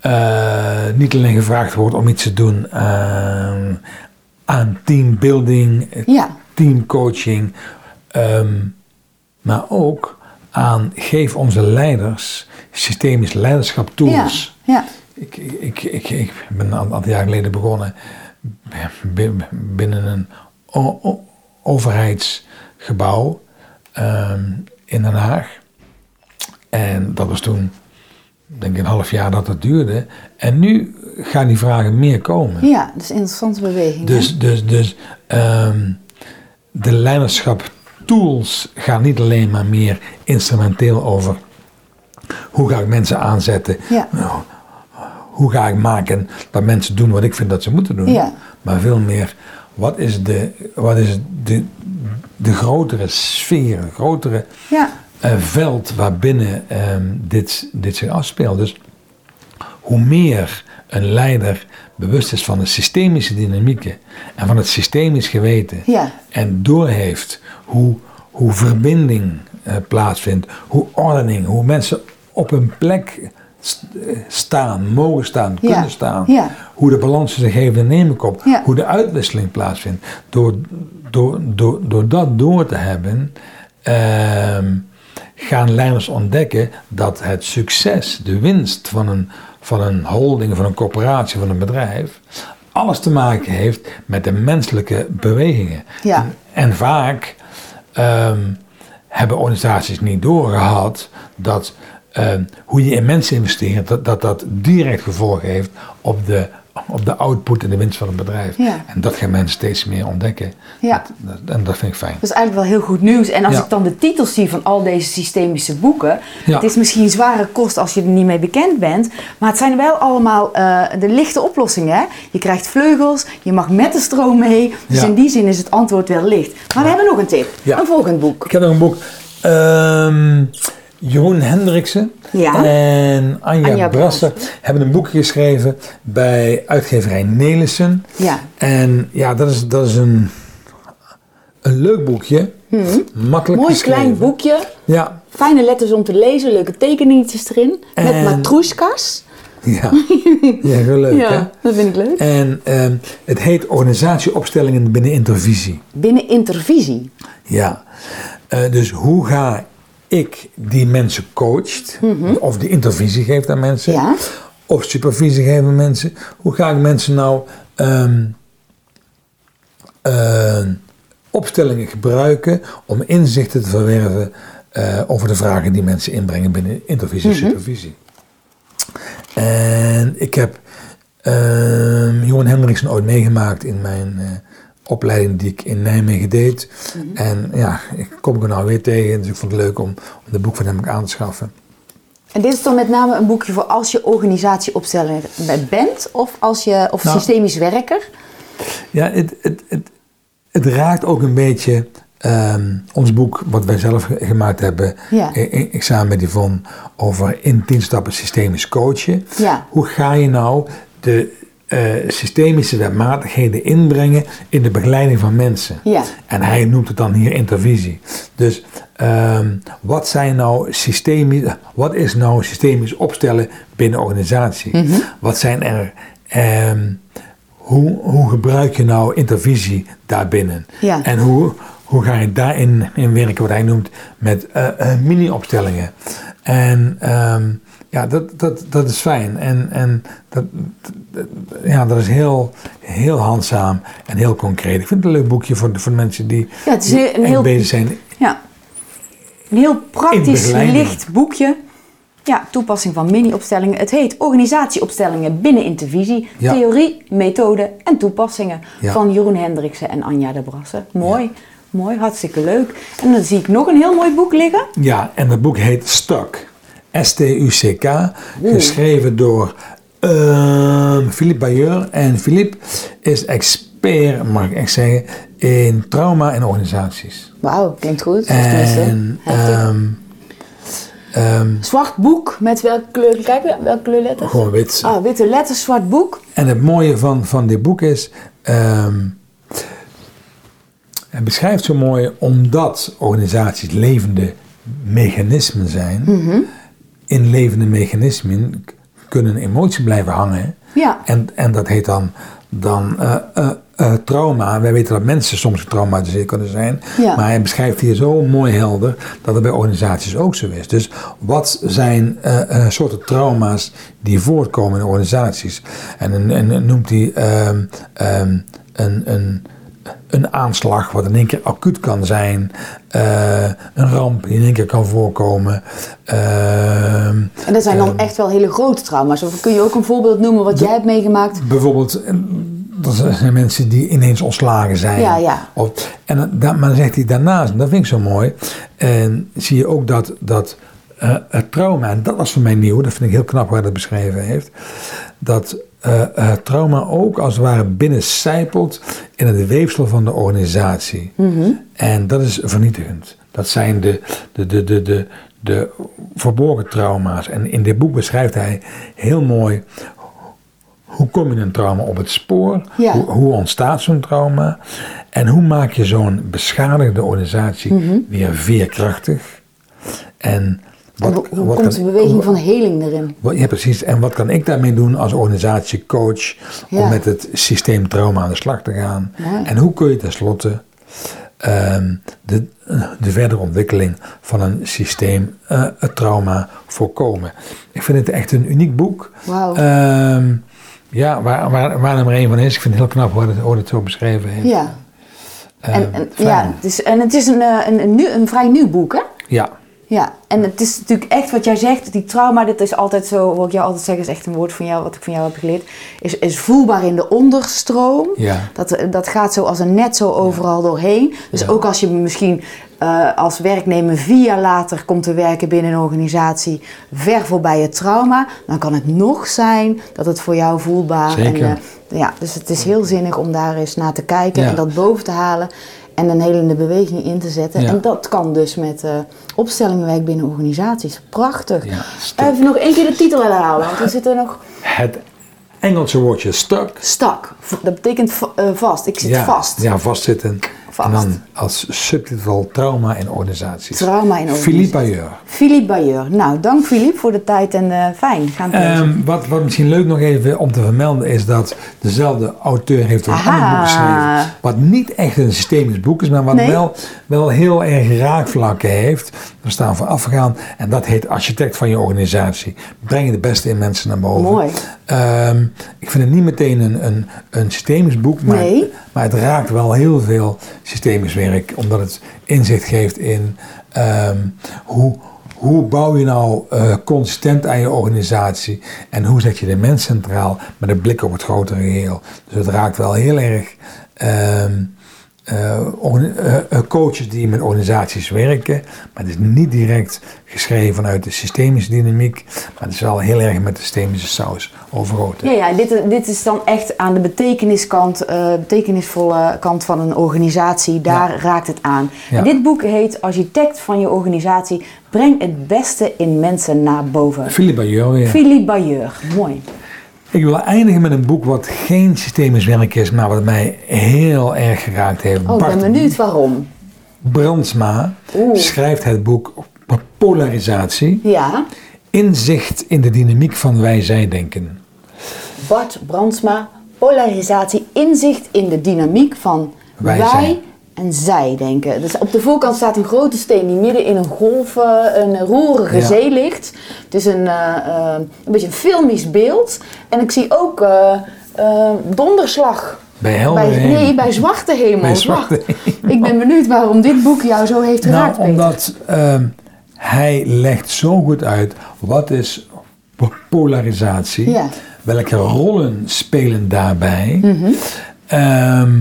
[SPEAKER 2] eh, niet alleen gevraagd word om iets te doen aan, aan teambuilding, eh,
[SPEAKER 1] Ja,
[SPEAKER 2] teamcoaching, ehm, maar ook aan geef onze leiders systemisch leiderschap
[SPEAKER 1] ja,
[SPEAKER 2] tools.
[SPEAKER 1] ja,
[SPEAKER 2] Ik, ik, ik, ik ben een aantal jaar geleden begonnen bi- binnen een overheidsgebouw ehm, in Den Haag. En dat was toen, denk ik, een half jaar dat het duurde. En nu gaan die vragen meer komen.
[SPEAKER 1] ja. Dat is een interessante beweging. hè?
[SPEAKER 2] Dus, dus, dus ehm, de leiderschap tools gaan niet alleen maar meer instrumenteel over hoe ga ik mensen aanzetten,
[SPEAKER 1] Ja.
[SPEAKER 2] nou, hoe ga ik maken dat mensen doen wat ik vind dat ze moeten doen,
[SPEAKER 1] Ja.
[SPEAKER 2] maar veel meer wat is de, wat is de, de grotere sfeer, de grotere
[SPEAKER 1] Ja,
[SPEAKER 2] eh, veld waarbinnen ehm, dit, dit zich afspeelt. Dus hoe meer een leider bewust is van de systemische dynamieken en van het systemisch geweten
[SPEAKER 1] Ja.
[SPEAKER 2] en doorheeft hoe, hoe verbinding eh, plaatsvindt, hoe ordening, hoe mensen op hun plek eh, staan, mogen staan,
[SPEAKER 1] Ja.
[SPEAKER 2] kunnen staan,
[SPEAKER 1] Ja.
[SPEAKER 2] Hoe de balans zich geven en nemen komt,
[SPEAKER 1] Ja.
[SPEAKER 2] hoe de uitwisseling plaatsvindt. Door, door, door, door dat door te hebben, ehm, gaan leiders ontdekken dat het succes, de winst van een, van een holding, van een corporatie, van een bedrijf, alles te maken heeft met de menselijke bewegingen.
[SPEAKER 1] Ja.
[SPEAKER 2] En, en vaak ehm, hebben organisaties niet doorgehad dat ehm, hoe je in mensen investeert, dat, dat dat direct gevolg heeft op de, op de output en de winst van een bedrijf.
[SPEAKER 1] Ja.
[SPEAKER 2] En dat gaan mensen steeds meer ontdekken.
[SPEAKER 1] Ja.
[SPEAKER 2] Dat- dat- en dat vind ik fijn.
[SPEAKER 1] Dat is eigenlijk wel heel goed nieuws. En als
[SPEAKER 2] Ja.
[SPEAKER 1] ik dan de titels zie van al deze systemische boeken. Het is misschien zware kost als je er niet mee bekend bent. Maar het zijn wel allemaal eh, de lichte oplossingen. Hè? Je krijgt vleugels, je mag met de stroom mee. Dus in die zin is het antwoord wel licht. Maar we hebben nog een tip. Een volgend boek.
[SPEAKER 2] Ik heb nog een boek. ehm, Jeroen Hendriksen
[SPEAKER 1] Ja.
[SPEAKER 2] en Anja,
[SPEAKER 1] Anja
[SPEAKER 2] Brasser hebben een boek geschreven bij uitgeverij Nelissen.
[SPEAKER 1] Ja.
[SPEAKER 2] En ja, dat is, dat is een, een leuk boekje. Makkelijk
[SPEAKER 1] Hmm. Mooi
[SPEAKER 2] geschreven.
[SPEAKER 1] klein boekje.
[SPEAKER 2] Ja,
[SPEAKER 1] Fijne letters om te lezen, leuke tekeningetjes erin. Met matroeskas.
[SPEAKER 2] ja. ja heel leuk hè.
[SPEAKER 1] dat vind ik leuk.
[SPEAKER 2] En ehm, het heet Organisatieopstellingen binnen Intervisie.
[SPEAKER 1] Binnen intervisie.
[SPEAKER 2] Ja, Eh, dus hoe ga ik die mensen coacht, of die intervisie geeft aan mensen,
[SPEAKER 1] Mhm. Ja.
[SPEAKER 2] of supervisie geven aan mensen, hoe ga ik mensen nou ehm, eh, opstellingen gebruiken om inzichten te verwerven eh, over de vragen die mensen inbrengen binnen intervisie en supervisie. En ik heb ehm Johan Hendriksen ooit meegemaakt in mijn eh, opleiding die ik in Nijmegen deed. En ja, ik kom er nou weer tegen, dus ik vond het leuk om, om het boek van hem aan te schaffen.
[SPEAKER 1] En dit is dan met name een boekje voor als je organisatieopsteller bent of als je of
[SPEAKER 2] Nou.
[SPEAKER 1] systemisch werker.
[SPEAKER 2] Ja, het, het, het, het raakt ook een beetje ehm, ons boek, wat wij zelf ge- gemaakt hebben,
[SPEAKER 1] Ja.
[SPEAKER 2] i- i- ik samen met Yvonne, over in 10 stappen systemisch coachen.
[SPEAKER 1] Ja.
[SPEAKER 2] Hoe ga je nou de eh, systemische wetmatigheden inbrengen in de begeleiding van mensen?
[SPEAKER 1] Ja.
[SPEAKER 2] En hij noemt het dan hier intervisie. Dus ehm, wat, zijn nou systemisch, wat is nou systemisch opstellen binnen organisatie?
[SPEAKER 1] Mhm.
[SPEAKER 2] Wat zijn er... ehm, hoe, hoe gebruik je nou intervisie daarbinnen?
[SPEAKER 1] Ja.
[SPEAKER 2] En hoe, hoe ga je daarin in werken, wat hij noemt, met eh, eh, mini-opstellingen? En ehm, ja, dat, dat, dat is fijn. En, en dat, dat- ja, dat is heel, heel handzaam en heel concreet. Ik vind het een leuk boekje voor, voor de mensen die,
[SPEAKER 1] Ja, het is
[SPEAKER 2] die
[SPEAKER 1] een
[SPEAKER 2] echt
[SPEAKER 1] heel-
[SPEAKER 2] bezig zijn.
[SPEAKER 1] Ja. Een heel praktisch, licht boekje. Ja, toepassing van mini-opstellingen. Het heet Organisatieopstellingen binnen Intervisie.
[SPEAKER 2] Ja.
[SPEAKER 1] Theorie, methode en toepassingen.
[SPEAKER 2] Ja.
[SPEAKER 1] Van Jeroen Hendriksen en Anja de Brasse. Mooi, mooi, hartstikke leuk. En dan zie ik nog een heel mooi boek liggen.
[SPEAKER 2] Ja, en dat boek heet Stuck. Geschreven door ehm Philippe Bayeur. En Philippe is expert, mag ik echt zeggen, in trauma en organisaties.
[SPEAKER 1] Wauw, klinkt goed.
[SPEAKER 2] En ehm,
[SPEAKER 1] Zwart boek met welke kleur? Kijk, welke kleur letters?
[SPEAKER 2] gewoon wit.
[SPEAKER 1] Ah, witte letters, zwart boek.
[SPEAKER 2] En het mooie van, van dit boek is, ehm het beschrijft zo mooi omdat organisaties levende mechanismen zijn.
[SPEAKER 1] Mhm.
[SPEAKER 2] In levende mechanismen kunnen emoties blijven hangen.
[SPEAKER 1] Ja.
[SPEAKER 2] En, en dat heet dan, dan eh, eh, eh, trauma. Wij weten dat mensen soms getraumatiseerd kunnen zijn.
[SPEAKER 1] Ja.
[SPEAKER 2] Maar hij beschrijft hier zo mooi helder dat het bij organisaties ook zo is. Dus wat zijn soorten trauma's die voortkomen in organisaties? En, en, en noemt hij ehm, ehm, een, een, een aanslag wat in één keer acuut kan zijn. eh, een ramp die in één keer kan voorkomen. ehm,
[SPEAKER 1] En dat zijn dan
[SPEAKER 2] Ehm.
[SPEAKER 1] echt wel hele grote trauma's. Of kun je ook een voorbeeld noemen wat jij hebt meegemaakt?
[SPEAKER 2] Bijvoorbeeld, eh, er zijn mensen die ineens ontslagen zijn.
[SPEAKER 1] Ja, ja.
[SPEAKER 2] Of, en maar dan zegt hij daarnaast, en dat vind ik zo mooi, en zie je ook dat, dat eh, het trauma, en dat was voor mij nieuw, dat vind ik heel knap hoe hij dat beschreven heeft, dat eh, trauma ook als het ware binnencijpelt in het weefsel van de organisatie. En dat is vernietigend. Dat zijn de, de, de, de, de, de verborgen trauma's. En in dit boek beschrijft hij heel mooi hoe kom je een trauma op het spoor?
[SPEAKER 1] Ja.
[SPEAKER 2] Hoe, hoe ontstaat zo'n trauma? En hoe maak je zo'n beschadigde organisatie
[SPEAKER 1] Mhm.
[SPEAKER 2] weer veerkrachtig? En
[SPEAKER 1] En hoe, hoe komt de beweging van heling erin?
[SPEAKER 2] wat- Ja, precies. En wat kan ik daarmee doen als organisatiecoach
[SPEAKER 1] Ja.
[SPEAKER 2] om met het systeem trauma aan de slag te gaan? En hoe kun je tenslotte ehm, de, de verdere ontwikkeling van een systeem, eh, het trauma, voorkomen? Ik vind het echt een uniek boek.
[SPEAKER 1] Wauw.
[SPEAKER 2] Ehm, ja, waar, waar, waar er maar één van is. Ik vind het heel knap hoe het, hoe het zo beschreven heeft.
[SPEAKER 1] Ja.
[SPEAKER 2] Ehm,
[SPEAKER 1] En, en,
[SPEAKER 2] fijn.
[SPEAKER 1] ja, het is, en het is een, eh, een, een, een vrij nieuw boek, hè?
[SPEAKER 2] ja.
[SPEAKER 1] Ja, en het is natuurlijk echt wat jij zegt, die trauma, dit is altijd zo, wat ik jou altijd zeg, is echt een woord van jou, wat ik van jou heb geleerd, is, is voelbaar in de onderstroom.
[SPEAKER 2] Ja.
[SPEAKER 1] Dat, dat gaat zo als een net zo overal doorheen. Dus
[SPEAKER 2] Ja.
[SPEAKER 1] ook als je misschien eh, als werknemer vier jaar later komt te werken binnen een organisatie, ver voorbij het trauma, dan kan het nog zijn dat het voor jou voelbaar
[SPEAKER 2] Zeker.
[SPEAKER 1] En, eh, ja, dus het is heel zinnig om daar eens naar te kijken en dat boven te halen en een helende beweging in te zetten.
[SPEAKER 2] Ja.
[SPEAKER 1] En dat kan dus met eh opstellingenwerk binnen organisaties. Prachtig.
[SPEAKER 2] Ja, stuk.
[SPEAKER 1] Even nog één keer de titel herhalen, want we zitten nog
[SPEAKER 2] Het Engelse woordje stuck.
[SPEAKER 1] stak. V- Dat betekent eh, vast. Ik zit
[SPEAKER 2] ja,
[SPEAKER 1] vast.
[SPEAKER 2] Ja, vastzitten.
[SPEAKER 1] Vast.
[SPEAKER 2] En dan als subtitel trauma in organisaties.
[SPEAKER 1] Trauma in organisaties.
[SPEAKER 2] Philippe Bayeur.
[SPEAKER 1] Philippe Bayeur. Nou, dank Philippe voor de tijd en fijn. Gaan.
[SPEAKER 2] Ehm, wat, wat misschien leuk nog even om te vermelden is dat dezelfde auteur heeft een ander boek geschreven. Wat niet echt een systemisch boek is, maar wat
[SPEAKER 1] Nee.
[SPEAKER 2] wel, wel heel erg raakvlakken heeft. We staan voorafgegaan en dat heet Architect van je organisatie. Breng je de beste in mensen naar boven.
[SPEAKER 1] Mooi.
[SPEAKER 2] Ehm, ik vind het niet meteen een, een, een systemisch boek, maar,
[SPEAKER 1] Nee.
[SPEAKER 2] maar het raakt wel heel veel systemisch werk, omdat het inzicht geeft in ehm, hoe, hoe bouw je nou eh, consistent aan je organisatie en hoe zet je de mens centraal met een blik op het grotere geheel. Dus het raakt wel heel erg ehm, coaches die met organisaties werken, maar het is niet direct geschreven vanuit de systemische dynamiek, maar het is wel heel erg met de systemische saus overgoten.
[SPEAKER 1] Ja, ja dit, dit is dan echt aan de betekeniskant, eh betekenisvolle kant van een organisatie. Daar raakt het aan.
[SPEAKER 2] Ja.
[SPEAKER 1] Dit boek heet Architect van je organisatie. Breng het beste in mensen naar boven.
[SPEAKER 2] Philippe Bayeur weer.
[SPEAKER 1] Philippe Bayeur. Mooi.
[SPEAKER 2] Ik wil eindigen met een boek wat geen systemisch werk is, maar wat mij heel erg geraakt heeft.
[SPEAKER 1] Oh, ik ben benieuwd waarom.
[SPEAKER 2] Brandsma
[SPEAKER 1] Oeh.
[SPEAKER 2] schrijft het boek Polarisatie.
[SPEAKER 1] Ja,
[SPEAKER 2] Inzicht in de dynamiek van wij-zij-denken.
[SPEAKER 1] Bart Brandsma, polarisatie, inzicht in de dynamiek van
[SPEAKER 2] Wij
[SPEAKER 1] wij,
[SPEAKER 2] zijn.
[SPEAKER 1] En zij denken. Dus op de voorkant staat een grote steen die midden in een golf, een roerige
[SPEAKER 2] Ja.
[SPEAKER 1] zee ligt. Het is een, eh, eh, een beetje een filmisch beeld. En ik zie ook eh, donderslag.
[SPEAKER 2] Bij hemel.
[SPEAKER 1] nee, bij zwarte hemel.
[SPEAKER 2] Bij zwarte
[SPEAKER 1] Wacht. Ik ben benieuwd waarom dit boek jou zo heeft
[SPEAKER 2] Nou,
[SPEAKER 1] geraakt, Peter.
[SPEAKER 2] omdat ehm, hij legt zo goed uit wat is po- polarisatie,
[SPEAKER 1] Ja.
[SPEAKER 2] welke rollen spelen daarbij. Ehm,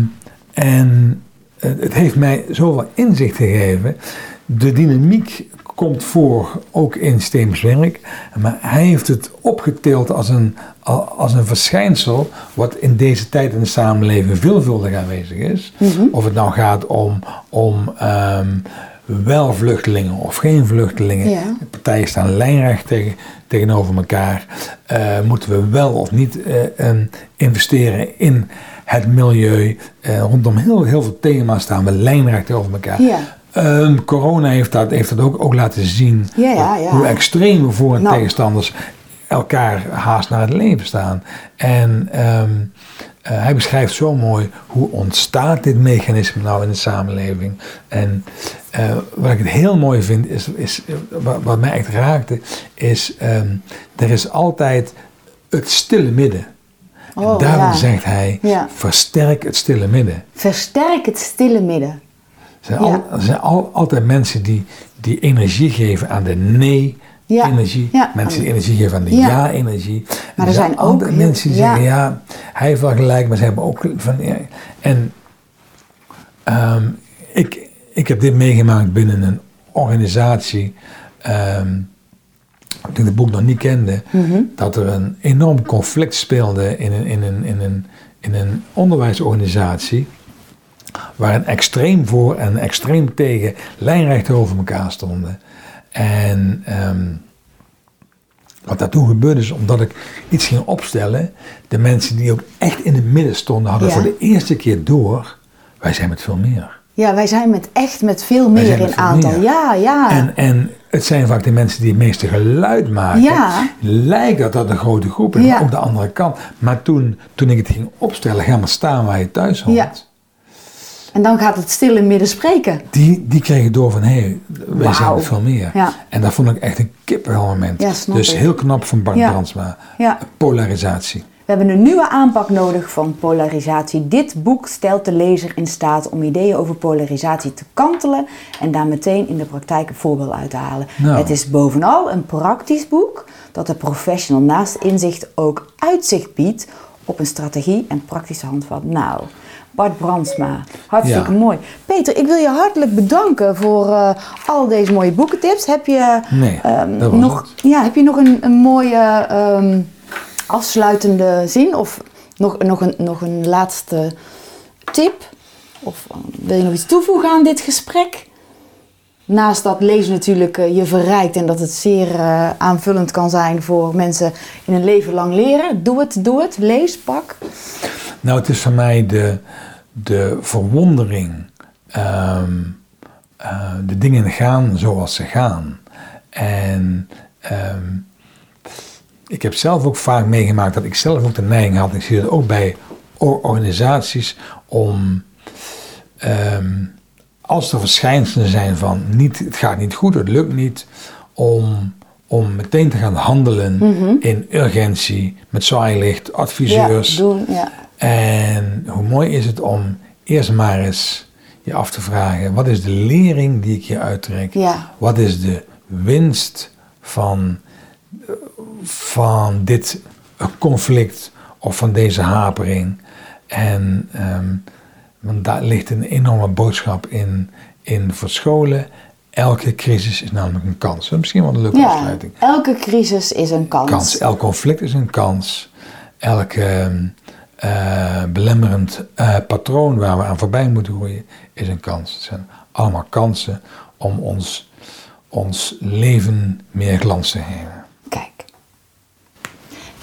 [SPEAKER 2] en het het heeft mij zoveel inzicht gegeven. De dynamiek komt voor, ook in systemisch werk. Maar hij heeft het opgetild als een, al- als een verschijnsel wat in deze tijd in de samenleving veelvuldig aanwezig is. Of het nou gaat om, om ehm, wel vluchtelingen of geen vluchtelingen.
[SPEAKER 1] Ja.
[SPEAKER 2] De partijen staan lijnrecht tegen, tegenover elkaar. Eh, moeten we wel of niet eh, investeren in het milieu? Eh, rondom heel, heel veel thema's staan we lijnrecht tegenover elkaar.
[SPEAKER 1] Ja.
[SPEAKER 2] Ehm, corona heeft dat, heeft dat ook, ook laten zien.
[SPEAKER 1] Ja, ja, ja.
[SPEAKER 2] Hoe extreme voor- en
[SPEAKER 1] Nou.
[SPEAKER 2] tegenstanders elkaar haast naar het leven staan. En ehm, eh, hij beschrijft zo mooi hoe ontstaat dit mechanisme nou in de samenleving. En eh, wat ik het heel mooi vind, is, is wat, wat mij echt raakte, is ehm, er is altijd het stille midden.
[SPEAKER 1] Oh,
[SPEAKER 2] en daarom
[SPEAKER 1] ja.
[SPEAKER 2] zegt hij,
[SPEAKER 1] Ja.
[SPEAKER 2] versterk het stille midden.
[SPEAKER 1] Versterk het stille midden.
[SPEAKER 2] Er zijn, al, er zijn al, altijd mensen die, die energie geven aan de nee-energie.
[SPEAKER 1] Ja.
[SPEAKER 2] Mensen die energie geven aan de
[SPEAKER 1] Ja.
[SPEAKER 2] ja-energie.
[SPEAKER 1] Maar er zijn ook
[SPEAKER 2] mensen die zeggen, ja, hij heeft wel gelijk, maar ze hebben ook van... En ehm, ik, ik heb dit meegemaakt binnen een organisatie... ehm, toen ik het boek nog niet kende,
[SPEAKER 1] Mhm.
[SPEAKER 2] dat er een enorm conflict speelde in een, in een, in een, in een onderwijsorganisatie. waar een extreem voor en een extreem tegen lijnrecht over elkaar stonden. En ehm, wat daar toen gebeurde is, omdat ik iets ging opstellen, de mensen die ook echt in het midden stonden, hadden
[SPEAKER 1] Ja.
[SPEAKER 2] voor de eerste keer door, wij zijn met veel meer.
[SPEAKER 1] Ja, wij zijn met echt met veel meer
[SPEAKER 2] zijn met
[SPEAKER 1] in
[SPEAKER 2] veel
[SPEAKER 1] aantal.
[SPEAKER 2] meer.
[SPEAKER 1] Ja, ja.
[SPEAKER 2] En, en het zijn vaak de mensen die het meeste geluid maken.
[SPEAKER 1] Ja.
[SPEAKER 2] Lijkt dat dat een grote groep is,
[SPEAKER 1] Ja.
[SPEAKER 2] op de andere kant. Maar toen, toen ik het ging opstellen, ga maar staan waar je thuis hoort.
[SPEAKER 1] Ja. En dan gaat het stil in midden spreken.
[SPEAKER 2] Die, die kregen door van, hé, hey, wij zijn
[SPEAKER 1] Wauw.
[SPEAKER 2] met veel meer.
[SPEAKER 1] Ja.
[SPEAKER 2] En dat vond ik echt een kippig moment.
[SPEAKER 1] Ja, snap
[SPEAKER 2] dus
[SPEAKER 1] ik.
[SPEAKER 2] heel knap van Bart
[SPEAKER 1] Ja.
[SPEAKER 2] Brandsma.
[SPEAKER 1] Ja.
[SPEAKER 2] Polarisatie.
[SPEAKER 1] We hebben een nieuwe aanpak nodig van polarisatie. Dit boek stelt de lezer in staat om ideeën over polarisatie te kantelen en daar meteen in de praktijk een voorbeeld uit te halen.
[SPEAKER 2] Nou.
[SPEAKER 1] Het is bovenal een praktisch boek dat de professional naast inzicht ook uitzicht biedt op een strategie en praktische handvat. Nou, Bart Brandsma, hartstikke
[SPEAKER 2] Ja.
[SPEAKER 1] mooi. Peter, ik wil je hartelijk bedanken voor eh, al deze mooie boekentips. Heb je,
[SPEAKER 2] Nee,
[SPEAKER 1] ehm, nog,
[SPEAKER 2] het.
[SPEAKER 1] ja, heb je nog een, een mooie ehm, afsluitende zin of nog, nog, een, nog een laatste tip? Of eh, wil je nog iets toevoegen aan dit gesprek? Naast dat lezen natuurlijk eh, je verrijkt en dat het zeer eh, aanvullend kan zijn voor mensen in een leven lang leren. Doe het, doe het. Lees, pak.
[SPEAKER 2] Nou, het is voor mij de, de verwondering. ehm, eh, de dingen gaan zoals ze gaan. En ehm, ik heb zelf ook vaak meegemaakt dat ik zelf ook de neiging had, ik zie het ook bij organisaties, om ehm, als er verschijnselen zijn van niet, het gaat niet goed, het lukt niet, om, om meteen te gaan handelen in urgentie, met zwaailicht, adviseurs.
[SPEAKER 1] Ja, doen. Ja.
[SPEAKER 2] En hoe mooi is het om eerst maar eens je af te vragen: wat is de lering die ik hier uittrek?
[SPEAKER 1] Ja.
[SPEAKER 2] Wat is de winst van, van dit conflict of van deze hapering? En ehm, want daar ligt een enorme boodschap in, in verscholen. Elke crisis is namelijk een kans. Misschien wel een leuke
[SPEAKER 1] ja,
[SPEAKER 2] afsluiting
[SPEAKER 1] elke crisis is een kans.
[SPEAKER 2] kans. Elk conflict is een kans. Elk eh, belemmerend eh, patroon waar we aan voorbij moeten groeien is een kans. Het zijn allemaal kansen om ons, ons leven meer glans te geven.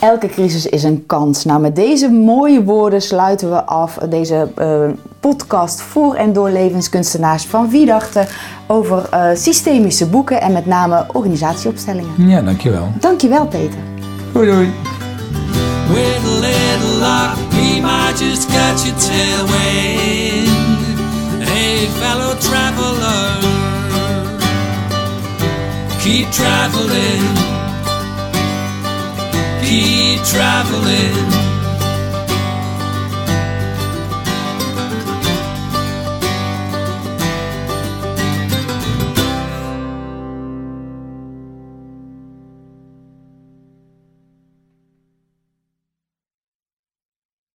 [SPEAKER 1] Elke crisis is een kans. Nou, met deze mooie woorden sluiten we af deze eh, podcast voor en door levenskunstenaars van Wiedachten over eh, systemische boeken en met name organisatieopstellingen.
[SPEAKER 2] Ja, dankjewel.
[SPEAKER 1] Dankjewel, Peter.
[SPEAKER 2] Doei doei.
[SPEAKER 3] With a little luck, we might just catch a tailwind. Hey, fellow traveler, keep traveling, keep traveling.